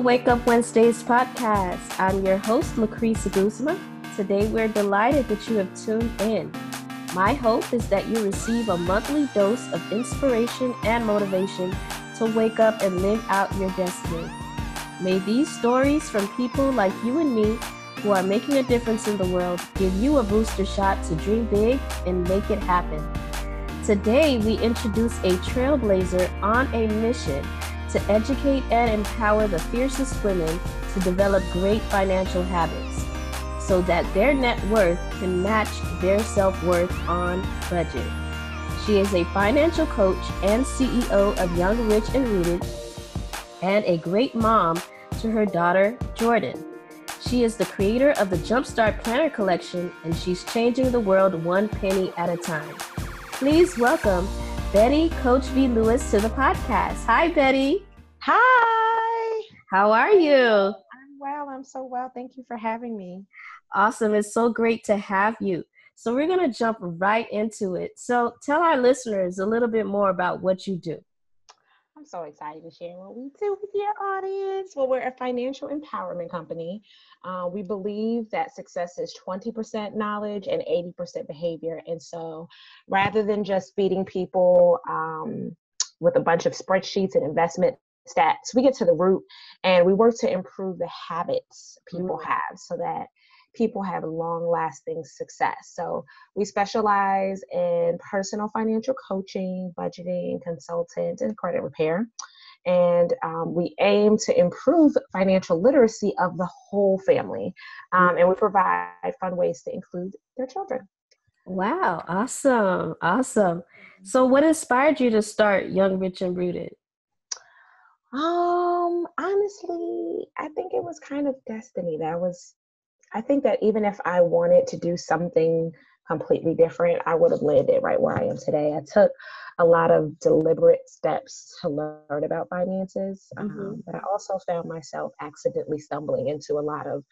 the Wake Up Wednesdays podcast. I'm your host, Lucretia Guzma. Today, we're delighted that you have tuned in. My hope is that you receive a monthly dose of inspiration and motivation to wake up and live out your destiny. May these stories from people like you and me who are making a difference in the world give you a booster shot to dream big and make it happen. Today, we introduce a trailblazer on a mission to educate and empower the fiercest women to develop great financial habits so that their net worth can match their self worth on budget. She is a financial coach and CEO of Young Rich and Rooted and a great mom to her daughter, Jordan. She is the creator of the Jumpstart Planner Collection and she's changing the world one penny at a time. Please welcome Betty Coach V. Lewis to the podcast. Hi, Betty. Hi. How are you? I'm well. I'm so well. Thank you for having me. Awesome. It's so great to have you. So, we're going to jump right into it. So, tell our listeners a little bit more about what you do. I'm so excited to share what we do with your audience. Well, we're a financial empowerment company. Uh, we believe that success is 20% knowledge and 80% behavior. And so rather than just feeding people um, with a bunch of spreadsheets and investment stats, we get to the root and we work to improve the habits people mm-hmm. have so that people have long lasting success. So we specialize in personal financial coaching, budgeting, consultant, and credit repair. And um, we aim to improve financial literacy of the whole family. Um, and we provide fun ways to include their children. Wow, awesome, awesome. So, what inspired you to start Young, Rich, and Rooted? Um, honestly, I think it was kind of destiny. That was I think that even if I wanted to do something completely different, I would have landed right where I am today. I took a lot of deliberate steps to learn about finances, mm-hmm. um, but I also found myself accidentally stumbling into a lot of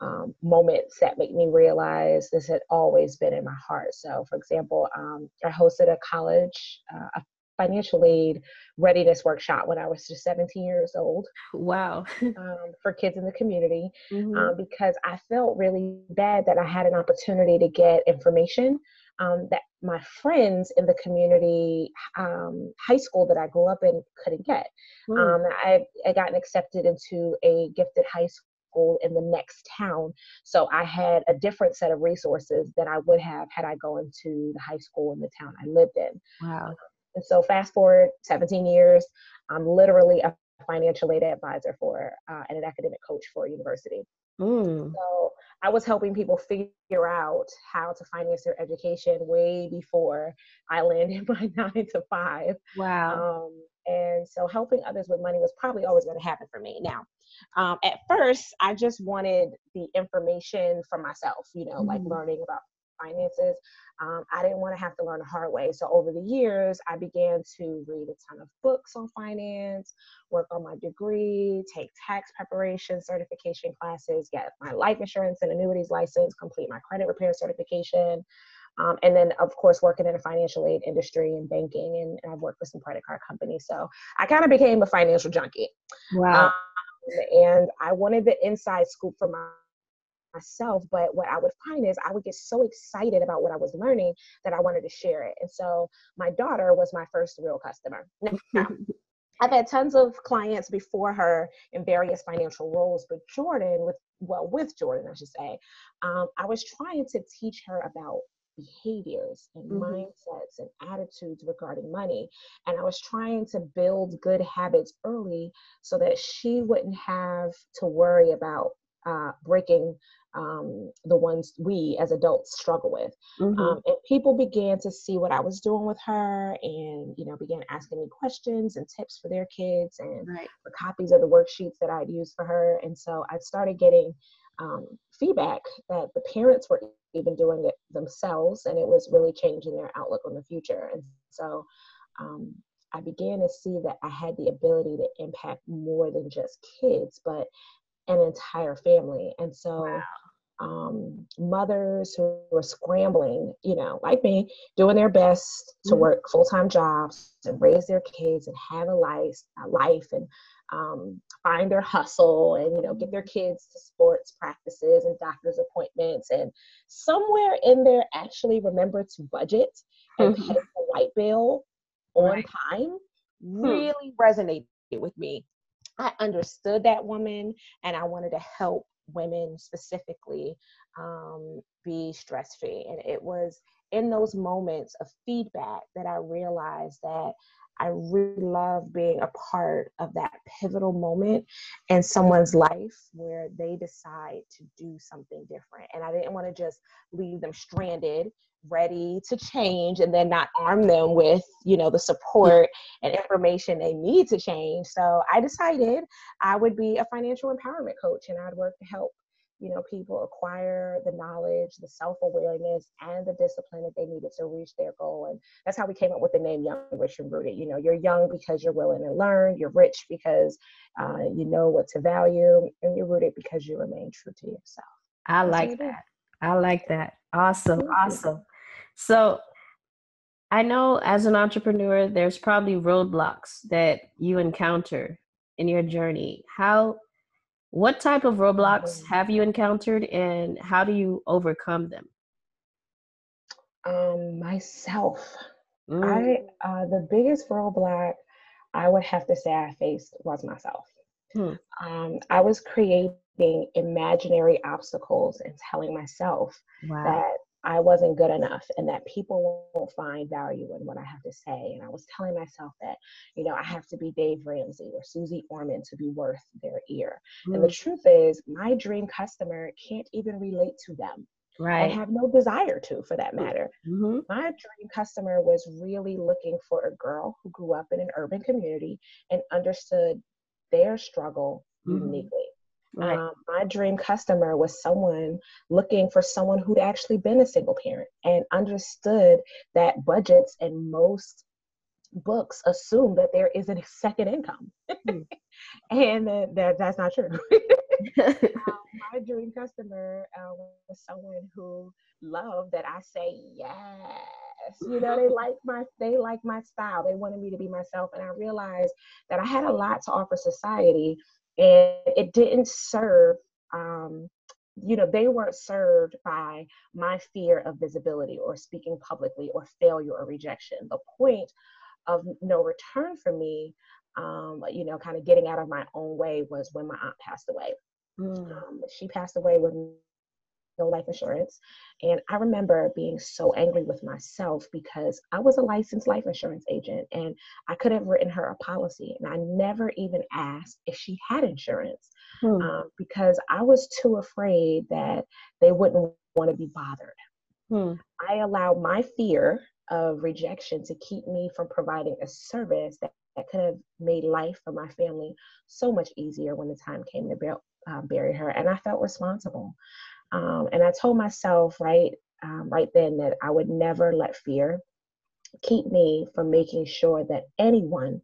um, moments that make me realize this had always been in my heart. So, for example, um, I hosted a college, uh, a financial aid readiness workshop when I was just 17 years old. Wow. um, for kids in the community mm-hmm. um, because I felt really bad that I had an opportunity to get information um, that my friends in the community um, high school that I grew up in couldn't get. Mm. I, I gotten accepted into a gifted high school in the next town. So I had a different set of resources than I would have had I gone to the high school in the town I lived in. Wow. And so fast forward 17 years, I'm literally a financial aid advisor for uh, and an academic coach for a university. Mm. So I was helping people figure out how to finance their education way before I landed my nine to five. Wow. Um, and so helping others with money was probably always going to happen for me. Now, um, at first, I just wanted the information for myself, you know, mm-hmm. like learning about finances. Um, I didn't want to have to learn the hard way. So over the years, I began to read a ton of books on finance, work on my degree, take tax preparation certification classes, get my life insurance and annuities license, complete my credit repair certification. Um, and then, of course, working in a financial aid industry and banking, and, and I've worked with some credit card companies. So I kind of became a financial junkie. Wow. Um, and I wanted the inside scoop for my myself but what i would find is i would get so excited about what i was learning that i wanted to share it and so my daughter was my first real customer now, I've had tons of clients before her in various financial roles, but Jordan, with well, with Jordan, I should say, um, I was trying to teach her about behaviors and mm-hmm. mindsets and attitudes regarding money. And I was trying to build good habits early so that she wouldn't have to worry about uh, breaking um, the ones we as adults struggle with. Mm-hmm. Um, and people began to see what I was doing with her and, you know, began asking me questions and tips for their kids and right. for copies of the worksheets that I'd used for her. And so I started getting um, feedback that the parents were even doing it themselves and it was really changing their outlook on the future. And so um, I began to see that I had the ability to impact more than just kids, but an entire family. And so wow. um, mothers who were scrambling, you know, like me, doing their best to mm-hmm. work full time jobs and raise their kids and have a life, a life and um, find their hustle and you know get their kids to sports practices and doctor's appointments and somewhere in there actually remember to budget and mm-hmm. pay the light bill on right. time hmm. really resonated with me i understood that woman and i wanted to help women specifically um, be stress free and it was in those moments of feedback that i realized that I really love being a part of that pivotal moment in someone's life where they decide to do something different. And I didn't want to just leave them stranded, ready to change, and then not arm them with, you know, the support and information they need to change. So I decided I would be a financial empowerment coach and I'd work to help you know, people acquire the knowledge, the self-awareness, and the discipline that they needed to reach their goal. And that's how we came up with the name Young, Rich, and Rooted. You know, you're young because you're willing to learn, you're rich because uh, you know what to value, and you're rooted because you remain true to yourself. I that's like that. I like that. Awesome. Awesome. So I know as an entrepreneur, there's probably roadblocks that you encounter in your journey. How what type of roadblocks mm-hmm. have you encountered and how do you overcome them? Um, myself. Mm. I uh, the biggest roadblock I would have to say I faced was myself. Hmm. Um, I was creating imaginary obstacles and telling myself wow. that I wasn't good enough and that people won't find value in what I have to say. And I was telling myself that, you know, I have to be Dave Ramsey or Suze Orman to be worth their ear. Mm. And the mm. truth is, my dream customer can't even relate to them. Right. I have no desire to, for that matter. Mm-hmm. My dream customer was really looking for a girl who grew up in an urban community and understood their struggle mm-hmm. uniquely. Right. Um, my dream customer was someone looking for someone who'd actually been a single parent and understood that budgets and most books assume that there is a second income. Mm. and uh, that, that's not true. um, my dream customer uh, was someone who loved that I say yes. You know, they like my they like my style. They wanted me to be myself, and I realized that I had a lot to offer society and it didn't serve um, you know they weren't served by my fear of visibility or speaking publicly or failure or rejection the point of no return for me um, you know kind of getting out of my own way was when my aunt passed away mm. um, she passed away with no life insurance. And I remember being so angry with myself because I was a licensed life insurance agent and I could have written her a policy. And I never even asked if she had insurance hmm. um, because I was too afraid that they wouldn't want to be bothered. Hmm. I allowed my fear of rejection to keep me from providing a service that, that could have made life for my family so much easier when the time came to uh, bury her. And I felt responsible. Um, and I told myself right um, right then that I would never let fear keep me from making sure that anyone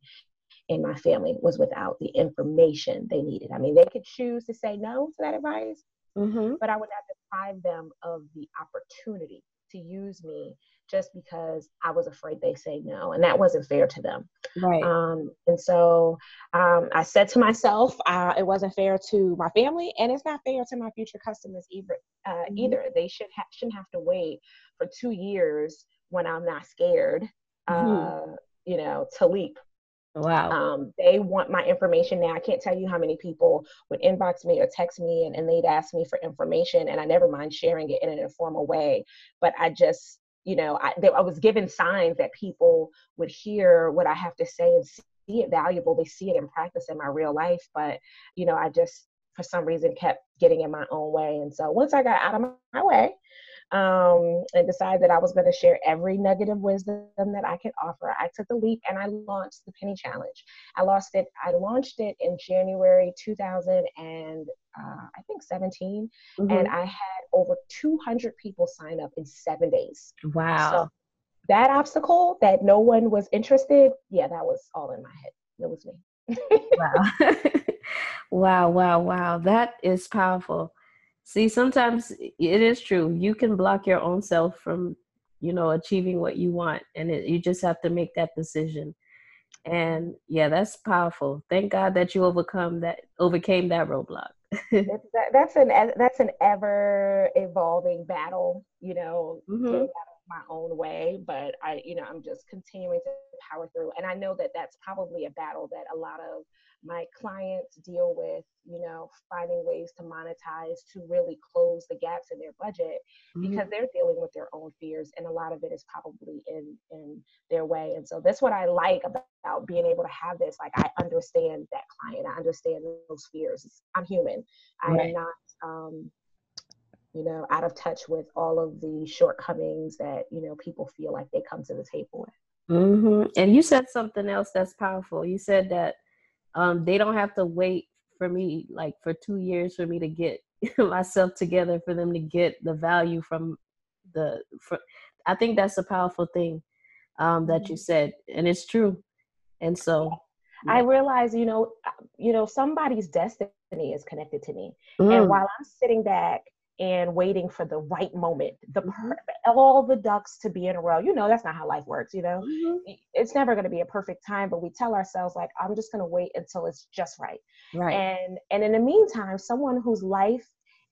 in my family was without the information they needed. I mean, they could choose to say no to that advice, mm-hmm. but I would not deprive them of the opportunity to use me just because I was afraid they say no, and that wasn't fair to them. Right. Um, and so um, I said to myself, uh, it wasn't fair to my family, and it's not fair to my future customers either. Uh, mm-hmm. Either they should ha- shouldn't have to wait for two years when I'm not scared, mm-hmm. uh, you know, to leap. Wow. Um, they want my information now. I can't tell you how many people would inbox me or text me and, and they'd ask me for information, and I never mind sharing it in an informal way. But I just you know, I, they, I was given signs that people would hear what I have to say and see it valuable. They see it in practice in my real life, but you know, I just for some reason kept getting in my own way. And so once I got out of my way, um, and decided that I was going to share every nugget of wisdom that I could offer. I took the leap and I launched the Penny Challenge. I lost it. I launched it in January 2000 and uh, I think 17, mm-hmm. and I had over 200 people sign up in seven days. Wow. So that obstacle that no one was interested, yeah, that was all in my head. It was me. wow. wow, wow, wow. That is powerful. See, sometimes it is true. You can block your own self from, you know, achieving what you want, and it, you just have to make that decision. And yeah, that's powerful. Thank God that you overcome that overcame that roadblock. That's, that, that's an that's an ever evolving battle, you know, mm-hmm. My own way. But I, you know, I'm just continuing to power through, and I know that that's probably a battle that a lot of my clients deal with, you know, finding ways to monetize to really close the gaps in their budget mm-hmm. because they're dealing with their own fears and a lot of it is probably in in their way. And so that's what I like about being able to have this. Like I understand that client, I understand those fears. I'm human. Right. I'm not um you know, out of touch with all of the shortcomings that, you know, people feel like they come to the table with. Mm-hmm. And you said something else that's powerful. You said that um, they don't have to wait for me like for two years for me to get myself together for them to get the value from the for, i think that's a powerful thing um, that you mm-hmm. said and it's true and so yeah. i realize you know uh, you know somebody's destiny is connected to me mm. and while i'm sitting back and waiting for the right moment, the mm-hmm. all the ducks to be in a row. You know, that's not how life works. You know, mm-hmm. it's never going to be a perfect time, but we tell ourselves like, I'm just going to wait until it's just right. Right. And and in the meantime, someone whose life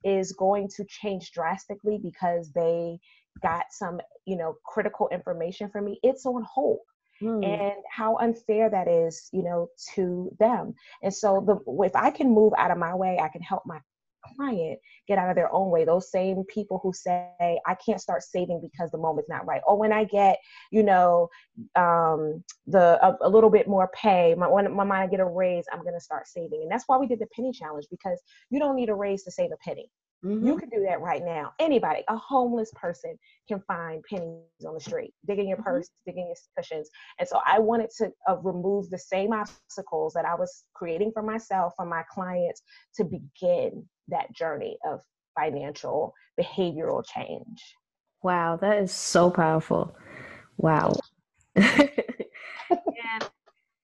is going to change drastically because they got some, you know, critical information from me. It's on hold. Hmm. and how unfair that is you know to them and so the if i can move out of my way i can help my client get out of their own way. Those same people who say, I can't start saving because the moment's not right. Or when I get, you know, um, the a, a, little bit more pay, my, when my mind get a raise, I'm going to start saving. And that's why we did the penny challenge because you don't need a raise to save a penny. Mm-hmm. You can do that right now. Anybody, a homeless person can find pennies on the street, digging your mm-hmm. purse, digging your cushions. And so I wanted to uh, remove the same obstacles that I was creating for myself, for my clients to begin that journey of financial behavioral change. Wow, that is so powerful. Wow. and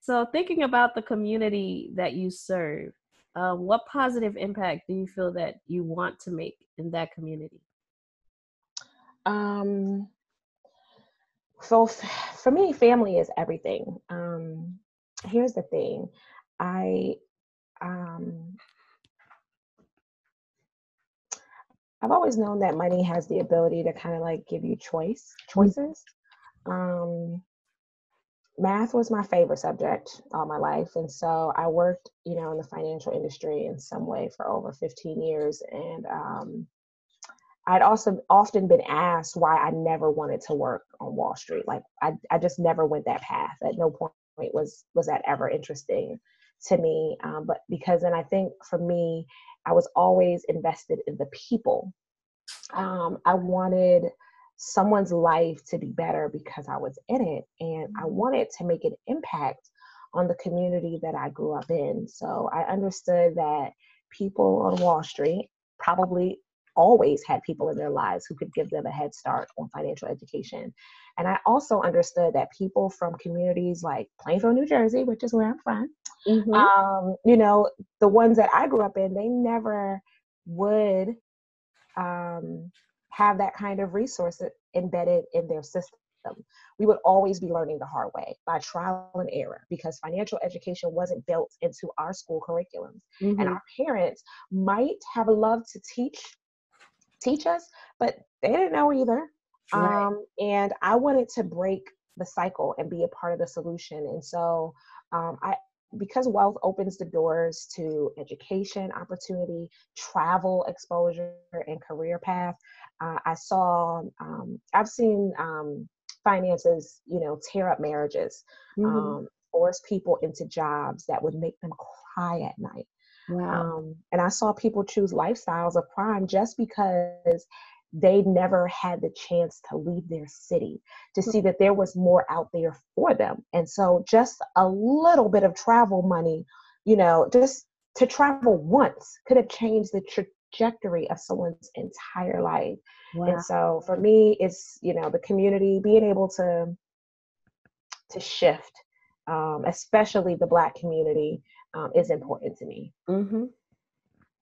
so, thinking about the community that you serve, um, what positive impact do you feel that you want to make in that community? Um, so, f- for me, family is everything. Um, here's the thing I um, I've always known that money has the ability to kind of like give you choice mm-hmm. choices. Um, math was my favorite subject all my life, and so I worked, you know, in the financial industry in some way for over 15 years, and um, I'd also often been asked why I never wanted to work on Wall Street. Like I, I just never went that path. At no point was was that ever interesting to me. Um, but because, and I think for me, I was always invested in the people. Um, I wanted someone's life to be better because I was in it, and I mm-hmm. wanted to make an impact on the community that I grew up in. So I understood that people on Wall Street probably always had people in their lives who could give them a head start on financial education. And I also understood that people from communities like Plainfield, New Jersey, which is where I'm from, mm-hmm. um, you know, the ones that I grew up in, they never would um, have that kind of resource embedded in their system. We would always be learning the hard way by trial and error because financial education wasn't built into our school curriculums. Mm-hmm. And our parents might have loved to teach teach us, but they didn't know either. Right. Um, and I wanted to break the cycle and be a part of the solution. And so um, I, because wealth opens the doors to education opportunity, travel exposure, and career path. Uh, I saw, um, I've seen um, finances, you know, tear up marriages, mm-hmm. um, force people into jobs that would make them cry at night. Wow. Um, and I saw people choose lifestyles of crime just because they never had the chance to leave their city to hmm. see that there was more out there for them. And so just a little bit of travel money, you know, just to travel once could have changed the trajectory of someone's entire life. Wow. And so for me, it's, you know, the community being able to to shift, um, especially the black community, um, is important to me. Mm-hmm.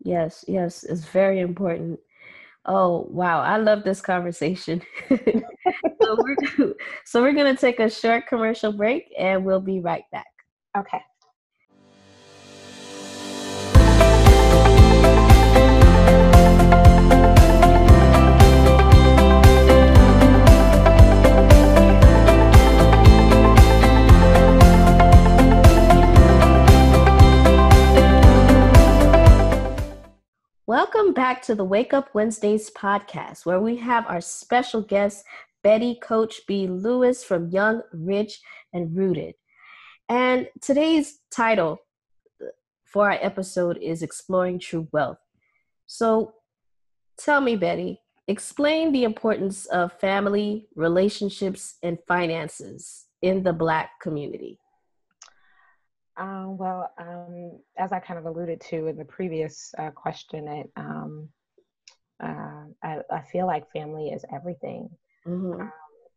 Yes, yes, it's very important. Oh wow, I love this conversation. so, we're, so we're gonna take a short commercial break and we'll be right back. Okay. To the Wake Up Wednesdays podcast, where we have our special guest, Betty Coach B. Lewis from Young, Rich, and Rooted. And today's title for our episode is Exploring True Wealth. So tell me, Betty, explain the importance of family, relationships, and finances in the Black community. Um, well, um, as I kind of alluded to in the previous uh, question, it, um, uh, I, I, feel like family is everything. Mm-hmm. Um,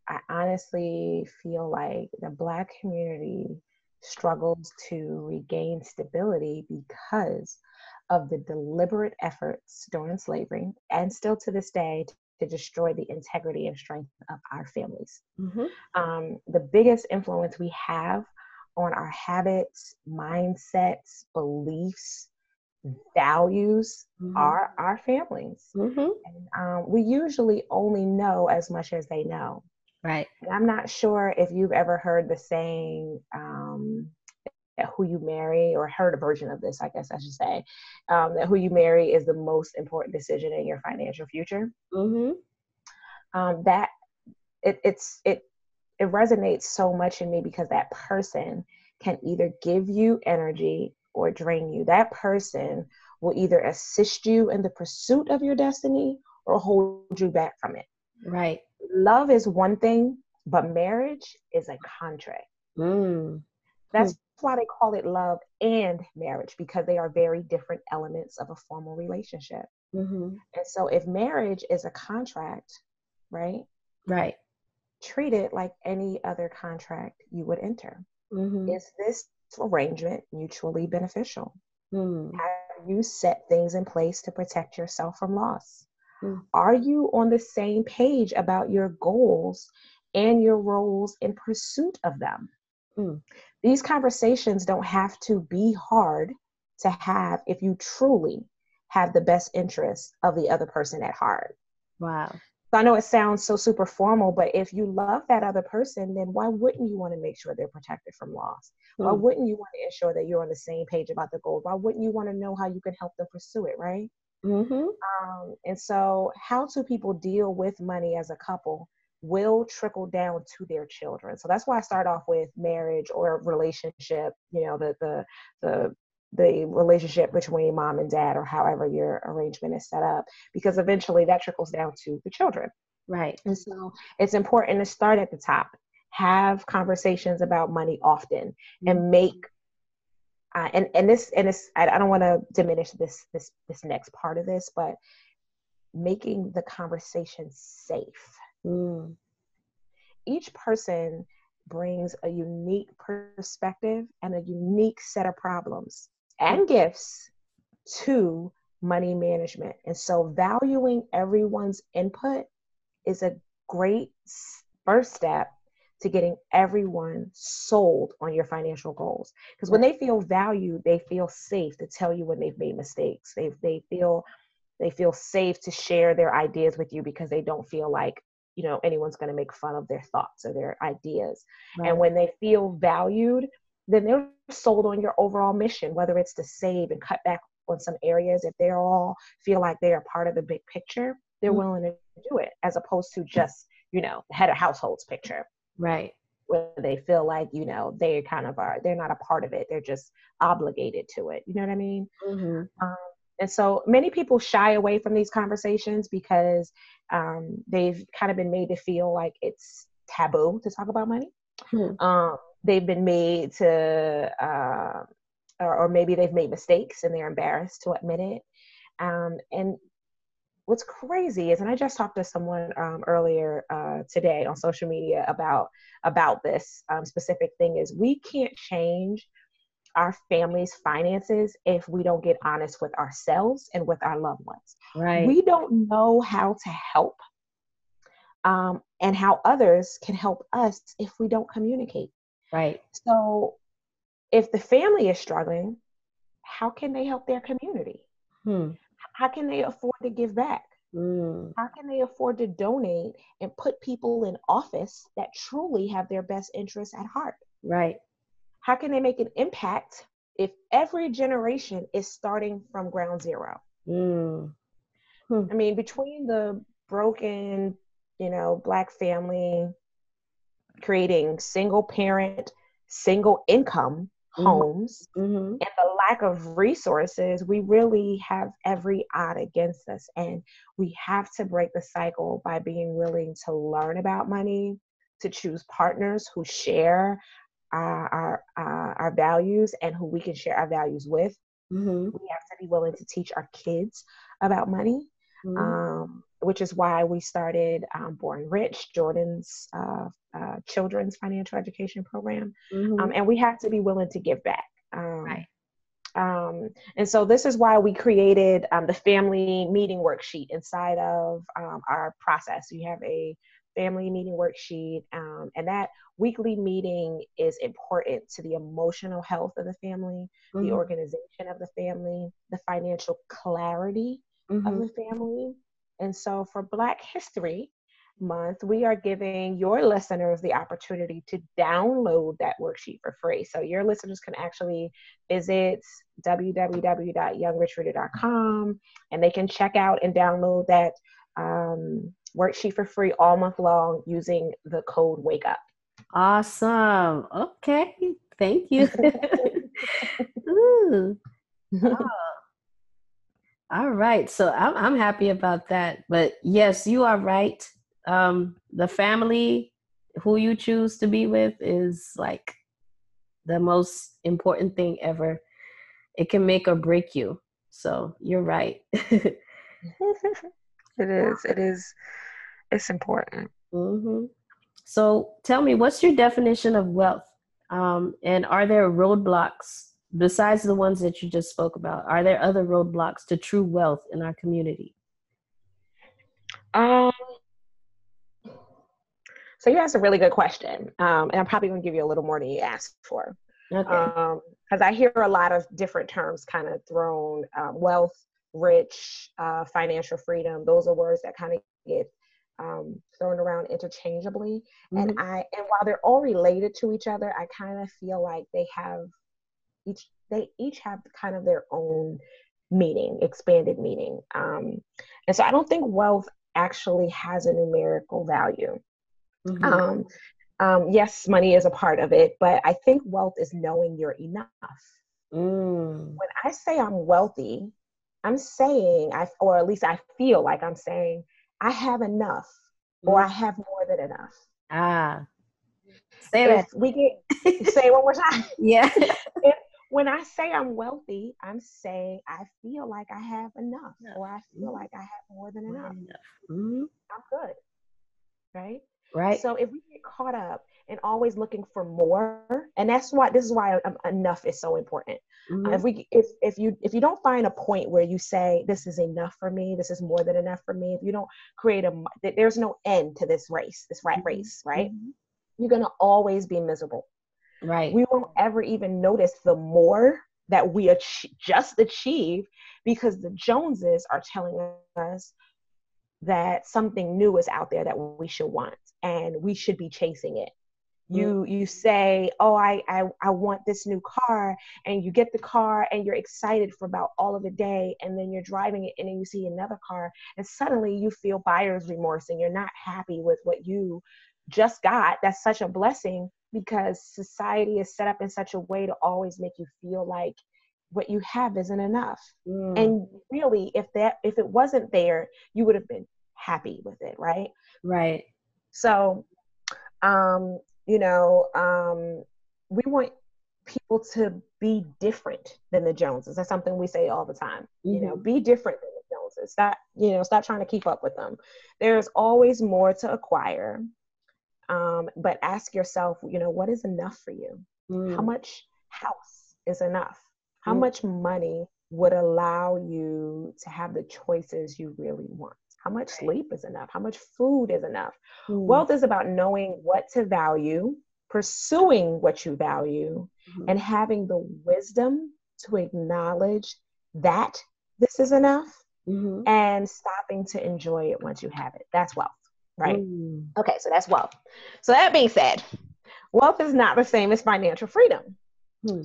I honestly feel like the Black community struggles to regain stability because of the deliberate efforts during slavery and still to this day to destroy the integrity and strength of our families. Mm-hmm. Um, the biggest influence we have on our habits, mindsets, beliefs, values mm-hmm. are our families. Mm-hmm. And um, we usually only know as much as they know. Right. And I'm not sure if you've ever heard the saying, um, who you marry, or heard a version of this, I guess I should say, um, that who you marry is the most important decision in your financial future. Mm-hmm. Um, that it, it's it it resonates so much in me because that person can either give you energy or drain you. That person will either assist you in the pursuit of your destiny or hold you back from it. Right. Love is one thing, but marriage is a contract. Mm. That's why they call it love and marriage because they are very different elements of a formal relationship. Mm-hmm. And so, if marriage is a contract, right? Right treat it like any other contract you would enter. Mm-hmm. Is this arrangement mutually beneficial? Mm. Have you set things in place to protect yourself from loss? Mm. Are you on the same page about your goals and your roles in pursuit of them? Mm. These conversations don't have to be hard to have if you truly have the best interests of the other person at heart. Wow. So I know it sounds so super formal, but if you love that other person, then why wouldn't you want to make sure they're protected from loss? Mm. Why wouldn't you want to ensure that you're on the same page about the goal? Why wouldn't you want to know how you can help them pursue it, right? Mm-hmm. Um, and so, how do people deal with money as a couple will trickle down to their children. So that's why I start off with marriage or relationship. You know, the the the the relationship between mom and dad or however your arrangement is set up because eventually that trickles down to the children. Right. And so it's important to start at the top. Have conversations about money often mm-hmm. and make uh, and and this and this I, I don't want to diminish this this this next part of this but making the conversation safe. Mm. each person brings a unique perspective and a unique set of problems and gifts to money management. And so, valuing everyone's input is a great first step to getting everyone sold on your financial goals. Because when they feel valued, they feel safe to tell you when they've made mistakes. They they feel they feel safe to share their ideas with you because they don't feel like you know anyone's going to make fun of their thoughts or their ideas. Right. And when they feel valued, then they're sold on your overall mission, whether it's to save and cut back on some areas. If they all feel like they are part of the big picture, they're mm-hmm. willing to do it as opposed to just, you know, the head of household's picture. Right. Where they feel like, you know, they kind of are, they're not a part of it. They're just obligated to it. You know what I mean? Mm-hmm. Um, and so many people shy away from these conversations because um, they've kind of been made to feel like it's taboo to talk about money. Hmm. Um, they've been made to, uh, or, or, maybe they've made mistakes and they're embarrassed to admit it. Um, and what's crazy is, and I just talked to someone um, earlier uh, today on social media about about this um, specific thing is we can't change our family's finances if we don't get honest with ourselves and with our loved ones. Right. We don't know how to help um, and how others can help us if we don't communicate. Right. So if the family is struggling, how can they help their community? Hmm. How can they afford to give back? Mm. How can they afford to donate and put people in office that truly have their best interests at heart? Right. How can they make an impact if every generation is starting from ground zero? Mm. I mean, between the broken, you know, black family creating single parent, single income Mhm. homes Mm-hmm. and the lack of resources, we really have every odd against us. And we have to break the cycle by being willing to learn about money, to choose partners who share our, our, uh, our values and who we can share our values with. Mm-hmm. We have to be willing to teach our kids about money Mm-hmm. um, which is why we started um, Born Rich, Jordan's uh, uh, children's financial education program. Mhm. Um, and we have to be willing to give back. Um, Right. Um, and so this is why we created um, the family meeting worksheet inside of um, our process. We have a family meeting worksheet, um, and that weekly meeting is important to the emotional health of the family, the Mhm. organization of the family, the financial clarity of Mhm. the family. And so for Black History Month, we are giving your listeners the opportunity to download that worksheet for free. So your listeners can actually visit www.youngrichrooted.com and they can check out and download that um, worksheet for free all month long using the code WAKE UP. Awesome. Okay. Thank you. Ooh. All right. So I'm I'm happy about that. But yes, you are right. Um, the family who you choose to be with is like the most important thing ever. It can make or break you. So you're right. it is. It is. It's important. hmm So tell me, what's your definition of wealth? Um, and are there roadblocks besides the ones that you just spoke about? Are there other roadblocks to true wealth in our community? Um, so you asked a really good question, um, and I'm probably going to give you a little more than you asked for, Okay. because I hear a lot of different terms kind of thrown: um, wealth, rich, uh, financial freedom. Those are words that kind of get um, thrown around interchangeably, and Mhm. I and while they're all related to each other, I kind of feel like they have each they each have kind of their own meaning, expanded meaning. Um, and so I don't think wealth actually has a numerical value. Mhm. Um, um, yes, money is a part of it, but I think wealth is knowing you're enough. Mm. When I say I'm wealthy, I'm saying I, or at least I feel like I'm saying I have enough, or I have more than enough. Ah. Say that. We get say it one more time. Yeah. when I say I'm wealthy, I'm saying I feel like I have enough, Yeah. or I feel Mhm. like I have more than enough. Mhm. I'm good. Right? Right. So if we get caught up in always looking for more, and that's why this is why um, enough is so important. Uh, Mhm. if we if if you if you don't find a point where you say this is enough for me, this is more than enough for me, if you don't create a there's no end to this race, this rat Mhm. race, right? Mhm. You're gonna always be miserable. Right. we won't ever even notice the more that we ach- just achieve because the Joneses are telling us that something new is out there that we should want and we should be chasing it. Mm. You you say, "Oh, I, I I want this new car," and you get the car and you're excited for about all of the day, and then you're driving it and then you see another car, and suddenly you feel buyer's remorse and you're not happy with what you just got. That's such a blessing because society is set up in such a way to always make you feel like what you have isn't enough. Mm. And really, if that if it wasn't there, you would have been happy with it, right? right. So, um, you know, um, we want people to be different than the Joneses. That's something we say all the time. You know, be different than the Joneses. Stop, you know, stop trying to keep up with them. There's always more to acquire. Um, but ask yourself, you know, what is enough for you? Mm. How much house is enough? How Mm. much money would allow you to have the choices you really want? How much sleep is enough? How much food is enough? Mm. Wealth is about knowing what to value, pursuing what you value Mhm. and having the wisdom to acknowledge that this is enough Mhm. and stopping to enjoy it once you have it. That's wealth, right? Mm. Okay, so that's wealth. So that being said, wealth is not the same as financial freedom. Hmm.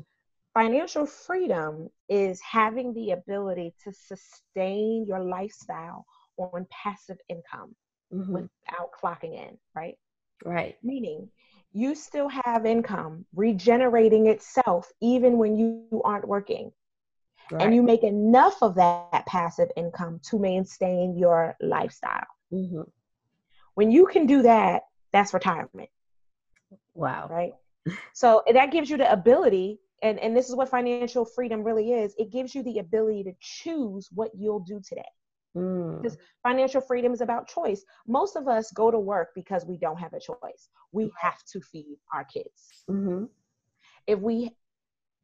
Financial freedom is having the ability to sustain your lifestyle on passive income Mhm. without clocking in, right? Right. Meaning you still have income regenerating itself even when you aren't working. Right. And you make enough of that passive income to maintain your lifestyle. Mhm. When you can do that, that's retirement. Wow. right? So that gives you the ability, and, and this is what financial freedom really is it gives you the ability to choose what you'll do today. Mm. Because financial freedom is about choice. Most of us go to work because we don't have a choice. We have to feed our kids. Mhm. If we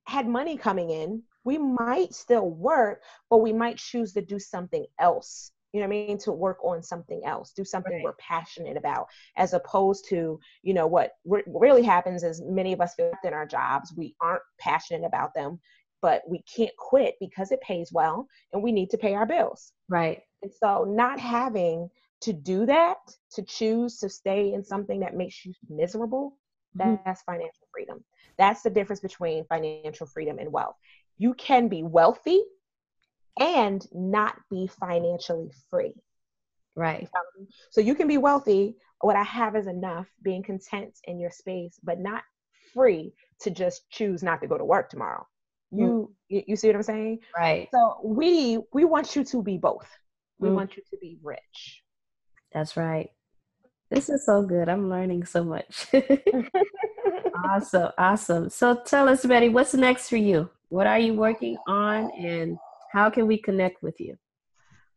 had money coming in, we might still work, but we might choose to do something else. You know what I mean? To work on something else, do something Right. we're passionate about, as opposed to, you know, what re- really happens is many of us feel in our jobs, we aren't passionate about them, but we can't quit because it pays well and we need to pay our bills. Right. And so, not having to do that, to choose to stay in something that makes you miserable, Mhm. that's financial freedom. That's the difference between financial freedom and wealth. You can be wealthy and not be financially free. Right. So you can be wealthy, what I have is enough, being content in your space, but not free to just choose not to go to work tomorrow. You you, you see what I'm saying? Right. So we we want you to be both. We Mm. want you to be rich. That's right. This is so good. I'm learning so much. awesome. Awesome. So tell us, Betty, what's next for you? What are you working on and how can we connect with you?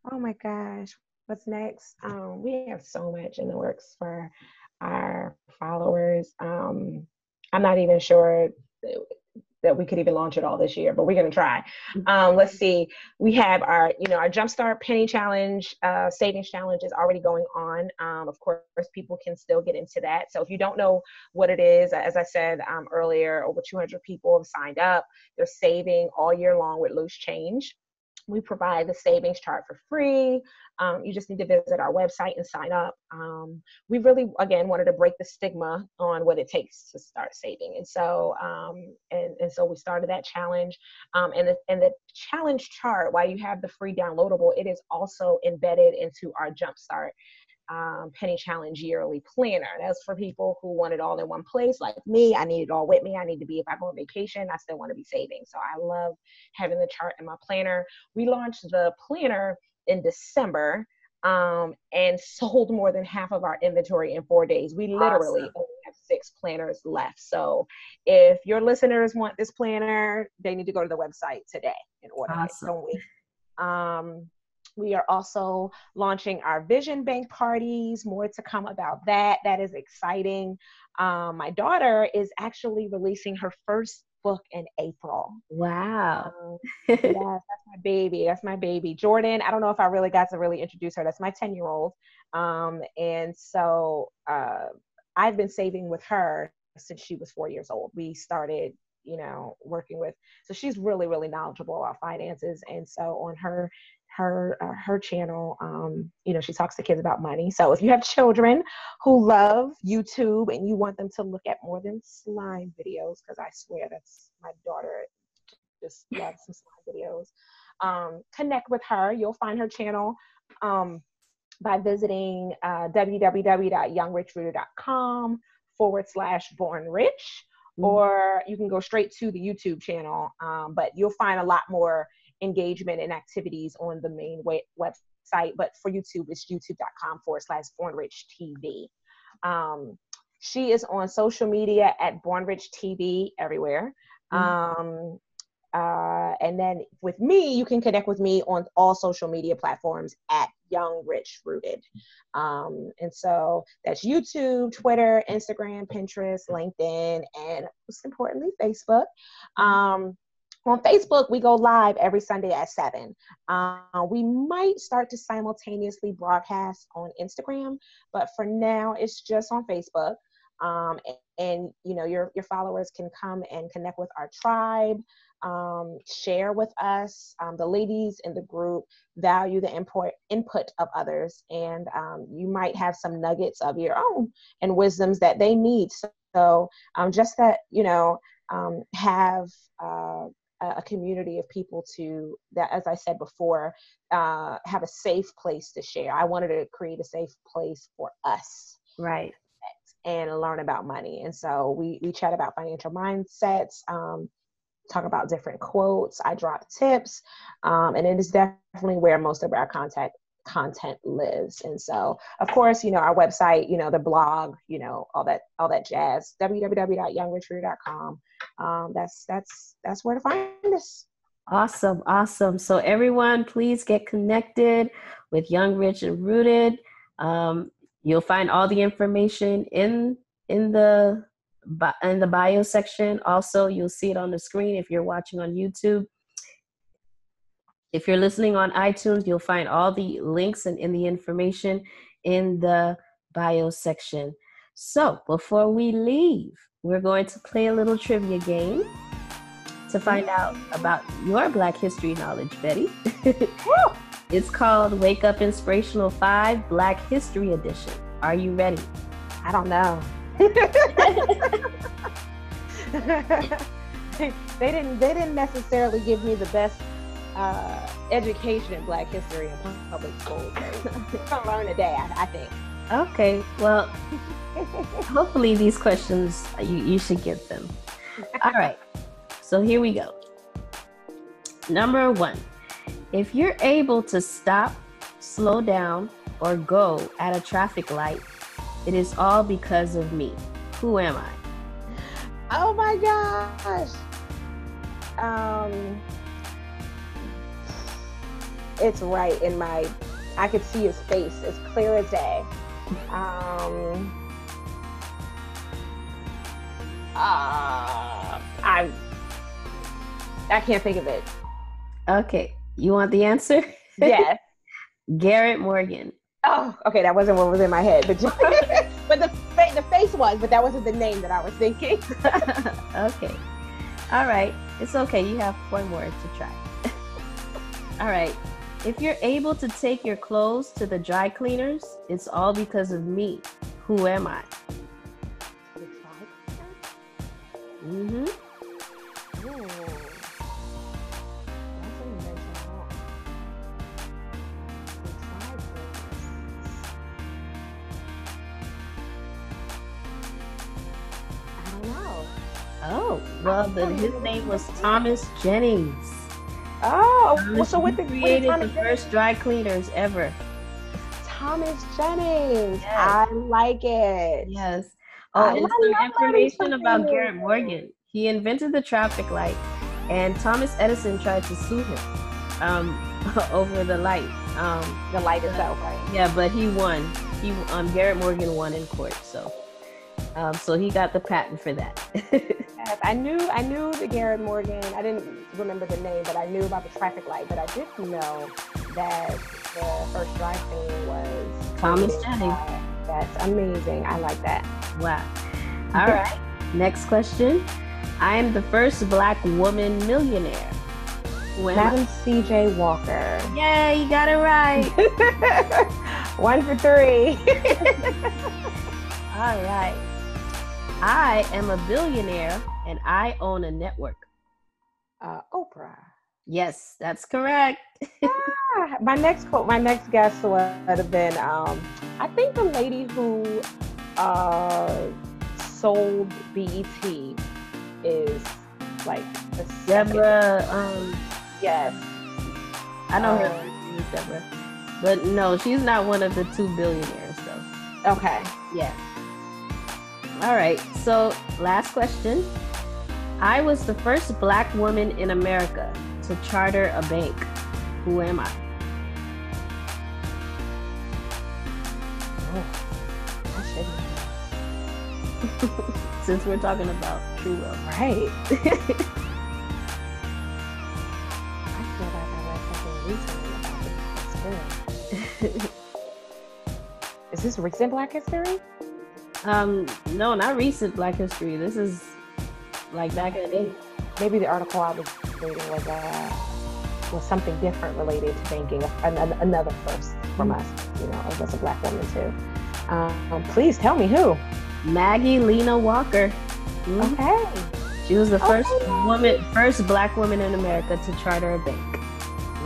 Oh my gosh, what's next? Um, we have so much in the works for our followers. Um, I'm not even sure that- we could even launch it all this year, but we're gonna try. Um, let's see. We have our, you know, our Jumpstart Penny Challenge, uh, Savings Challenge is already going on. Um, of course, people can still get into that. So if you don't know what it is, as I said um, earlier, over 200 people have signed up. They're saving all year long with loose change. We provide the savings chart for free. Um, you just need to visit our website and sign up. Um, we really, again, wanted to break the stigma on what it takes to start saving, and so um, and, and so we started that challenge. Um, and the and the challenge chart, while you have the free downloadable, it is also embedded into our Jumpstart um, Penny Challenge yearly planner. That's for people who want it all in one place, like me. I need it all with me. I need to be, if I go on vacation, I still want to be saving. So I love having the chart in my planner. We launched the planner in December um, and sold more than half of our inventory in four days. We literally Awesome. only have six planners left. So if your listeners want this planner, they need to go to the website today in order. it. Don't wait. Um, we are also launching our vision bank parties. More to come about that. That is exciting. Um, my daughter is actually releasing her first book in April. Wow. Um, yes, that's my baby. That's my baby. Jordan, I don't know if I really got to really introduce her. That's my 10 year old. Um, and so uh, I've been saving with her since she was four years old. We started, you know, working with, so she's really, really knowledgeable about finances. And so on her, her, uh, her channel, um, you know, she talks to kids about money. So if you have children who love YouTube and you want them to look at more than slime videos, because I swear that's my daughter just loves some slime videos. Um, connect with her. You'll find her channel um, by visiting uh, www.youngrichrooted.com forward slash born rich, Mhm. or you can go straight to the YouTube channel. Um, but you'll find a lot more engagement and activities on the main website. But for YouTube, it's youtube.com forward slash born rich TV. Um, she is on social media at born rich TV everywhere. Mhm. Um, uh, and then with me, you can connect with me on all social media platforms at Young Rich Rooted. Um, and so that's YouTube, Twitter, Instagram, Pinterest, LinkedIn, and most importantly, Facebook. Um, on Facebook, we go live every Sunday at 7. Uh, we might start to simultaneously broadcast on Instagram, but for now, it's just on Facebook. Um, and, and, you know, your, your followers can come and connect with our tribe, um, share with us. Um, the ladies in the group value the import, input of others, and um, you might have some nuggets of your own and wisdoms that they need. So, um, just that, you know, um, have uh, a community of people to that as i said before uh, have a safe place to share. I wanted to create a safe place for us. Right. And learn about money. And so we we chat about financial mindsets um, talk about different quotes. I drop tips um, and it is definitely where most of our contact content lives. And so of course you know our website you know the blog you know all that all that jazz www.youngrichrooted.com um, that's that's that's where to find us. Awesome awesome. So everyone please get connected with young rich and rooted. Um, you'll find all the information in in the in the bio section. Also you'll see it on the screen if you're watching on youtube if you're listening on iTunes, you'll find all the links and in the information in the bio section. So before we leave, we're going to play a little trivia game to find out about your Black history knowledge, Betty. it's called Wake Up Inspirational 5 Black History Edition. Are you ready? I don't know. they didn't they didn't necessarily give me the best uh, education in Black history in public schools. So gonna learn today, I, I think. Okay, well, hopefully these questions you, you should get them. All right, so here we go. Number one, if you're able to stop, slow down, or go at a traffic light, it is all because of me. Who am I? Oh my gosh. Um, it's right in my I could see his face as clear as day. Um, uh, I I can't think of it. Okay, you want the answer? Yes. Garrett Morgan. Oh, okay, that wasn't what was in my head, but just, but the the face was, but that wasn't the name that I was thinking. okay, all right, it's okay. You have four more to try. all right, if you're able to take your clothes to the dry cleaners, it's all because of me. Who am I? Mm-hmm. Oh, well, the, his name was Thomas Jennings. Oh, so what the created what the first dry cleaners ever. Thomas Jennings. Yes. I like it. Yes. Oh, I and some information about Garrett Morgan. He invented the traffic light, and Thomas Edison tried to sue him um, over the light. Um, the light itself, right? Yeah, but he won. He um, Garrett Morgan won in court, so um, so he got the patent for that. yes, I knew I knew the Garrett Morgan. I didn't remember the name, but I knew about the traffic light. But I didn't know that the first drive through was Thomas Jennings. That's amazing. I like that. Wow. All right. Next question. I am the first black woman millionaire. Madam C.J. Walker. Yay, you got it right. One for three. All right. I am a billionaire and I own a network. Uh, Oprah. Yes, that's correct. ah, my next quote, my next guest would have been, um, I think the lady who uh, sold BET is like the Deborah. Um, yes, I know um, her. Deborah, but no, she's not one of the two billionaires though. Okay. Yeah. All right. So, last question. I was the first black woman in America to charter a bank. Who am I? Oh, I Since we're talking about true wealth. Right. I feel like I read something recently about this. Is this recent Black history? Um, no, not recent Black History. This is like back in the day. Maybe the article I was reading was uh, was something different related to banking. Another, another first from mm-hmm. us, you know, as a black woman too. Um, please tell me who. Maggie Lena Walker. Mm-hmm. Okay. She was the first oh, woman, first black woman in America to charter a bank.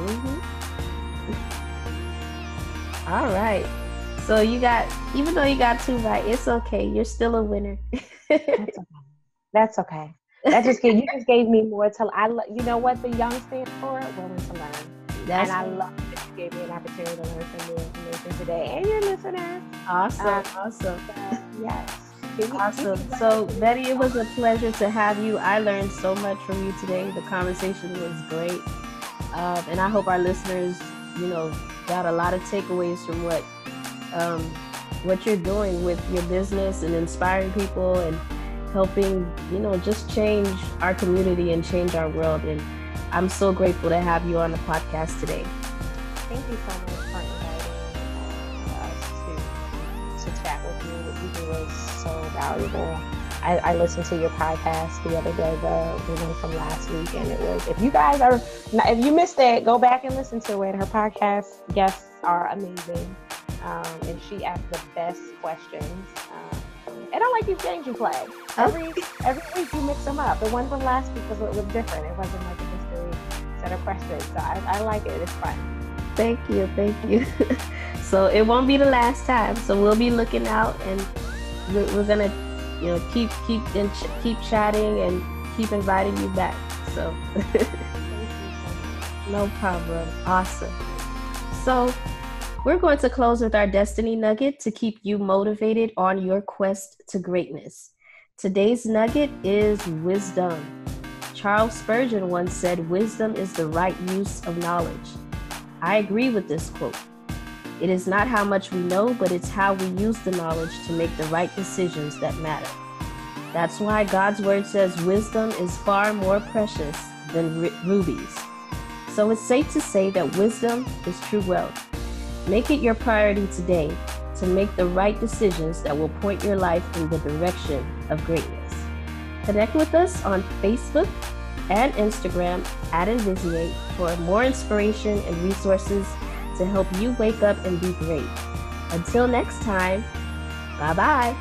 Mm-hmm. All right. So you got, even though you got two right, it's okay. You're still a winner. That's okay. That's okay. That just gave you just gave me more to. I you know what the young stand for? Willing to learn. That's and I love that you gave me an opportunity to learn some new information today, and your listeners. Awesome, um, awesome. So, yes. Awesome. So, Betty, it was a pleasure to have you. I learned so much from you today. The conversation was great. Um, and I hope our listeners, you know, got a lot of takeaways from what um, what you're doing with your business and inspiring people and helping, you know, just change our community and change our world. And I'm so grateful to have you on the podcast today. Thank you so much for inviting us to, to chat with you. What you do is so valuable. I, I, listened to your podcast the other day, the, the one from last week, and it was. If you guys are, if you missed it, go back and listen to it. Her podcast guests are amazing, um, and she asked the best questions. Um, and I like these games you play. Every every week you mix them up. The one from last week was was different. It wasn't like a history set of questions. So I, I like it. It's fun. Thank you, thank you. so it won't be the last time. So we'll be looking out, and we're, we're gonna, you know, keep keep and ch- keep chatting and keep inviting you back. So no problem. Awesome. So we're going to close with our Destiny Nugget to keep you motivated on your quest to greatness. Today's nugget is wisdom. Charles Spurgeon once said, Wisdom is the right use of knowledge. I agree with this quote. It is not how much we know, but it's how we use the knowledge to make the right decisions that matter. That's why God's word says wisdom is far more precious than rubies. So it's safe to say that wisdom is true wealth. Make it your priority today to make the right decisions that will point your life in the direction of greatness. Connect with us on Facebook and Instagram at Envisiate for more inspiration and resources to help you wake up and be great. Until next time, bye bye.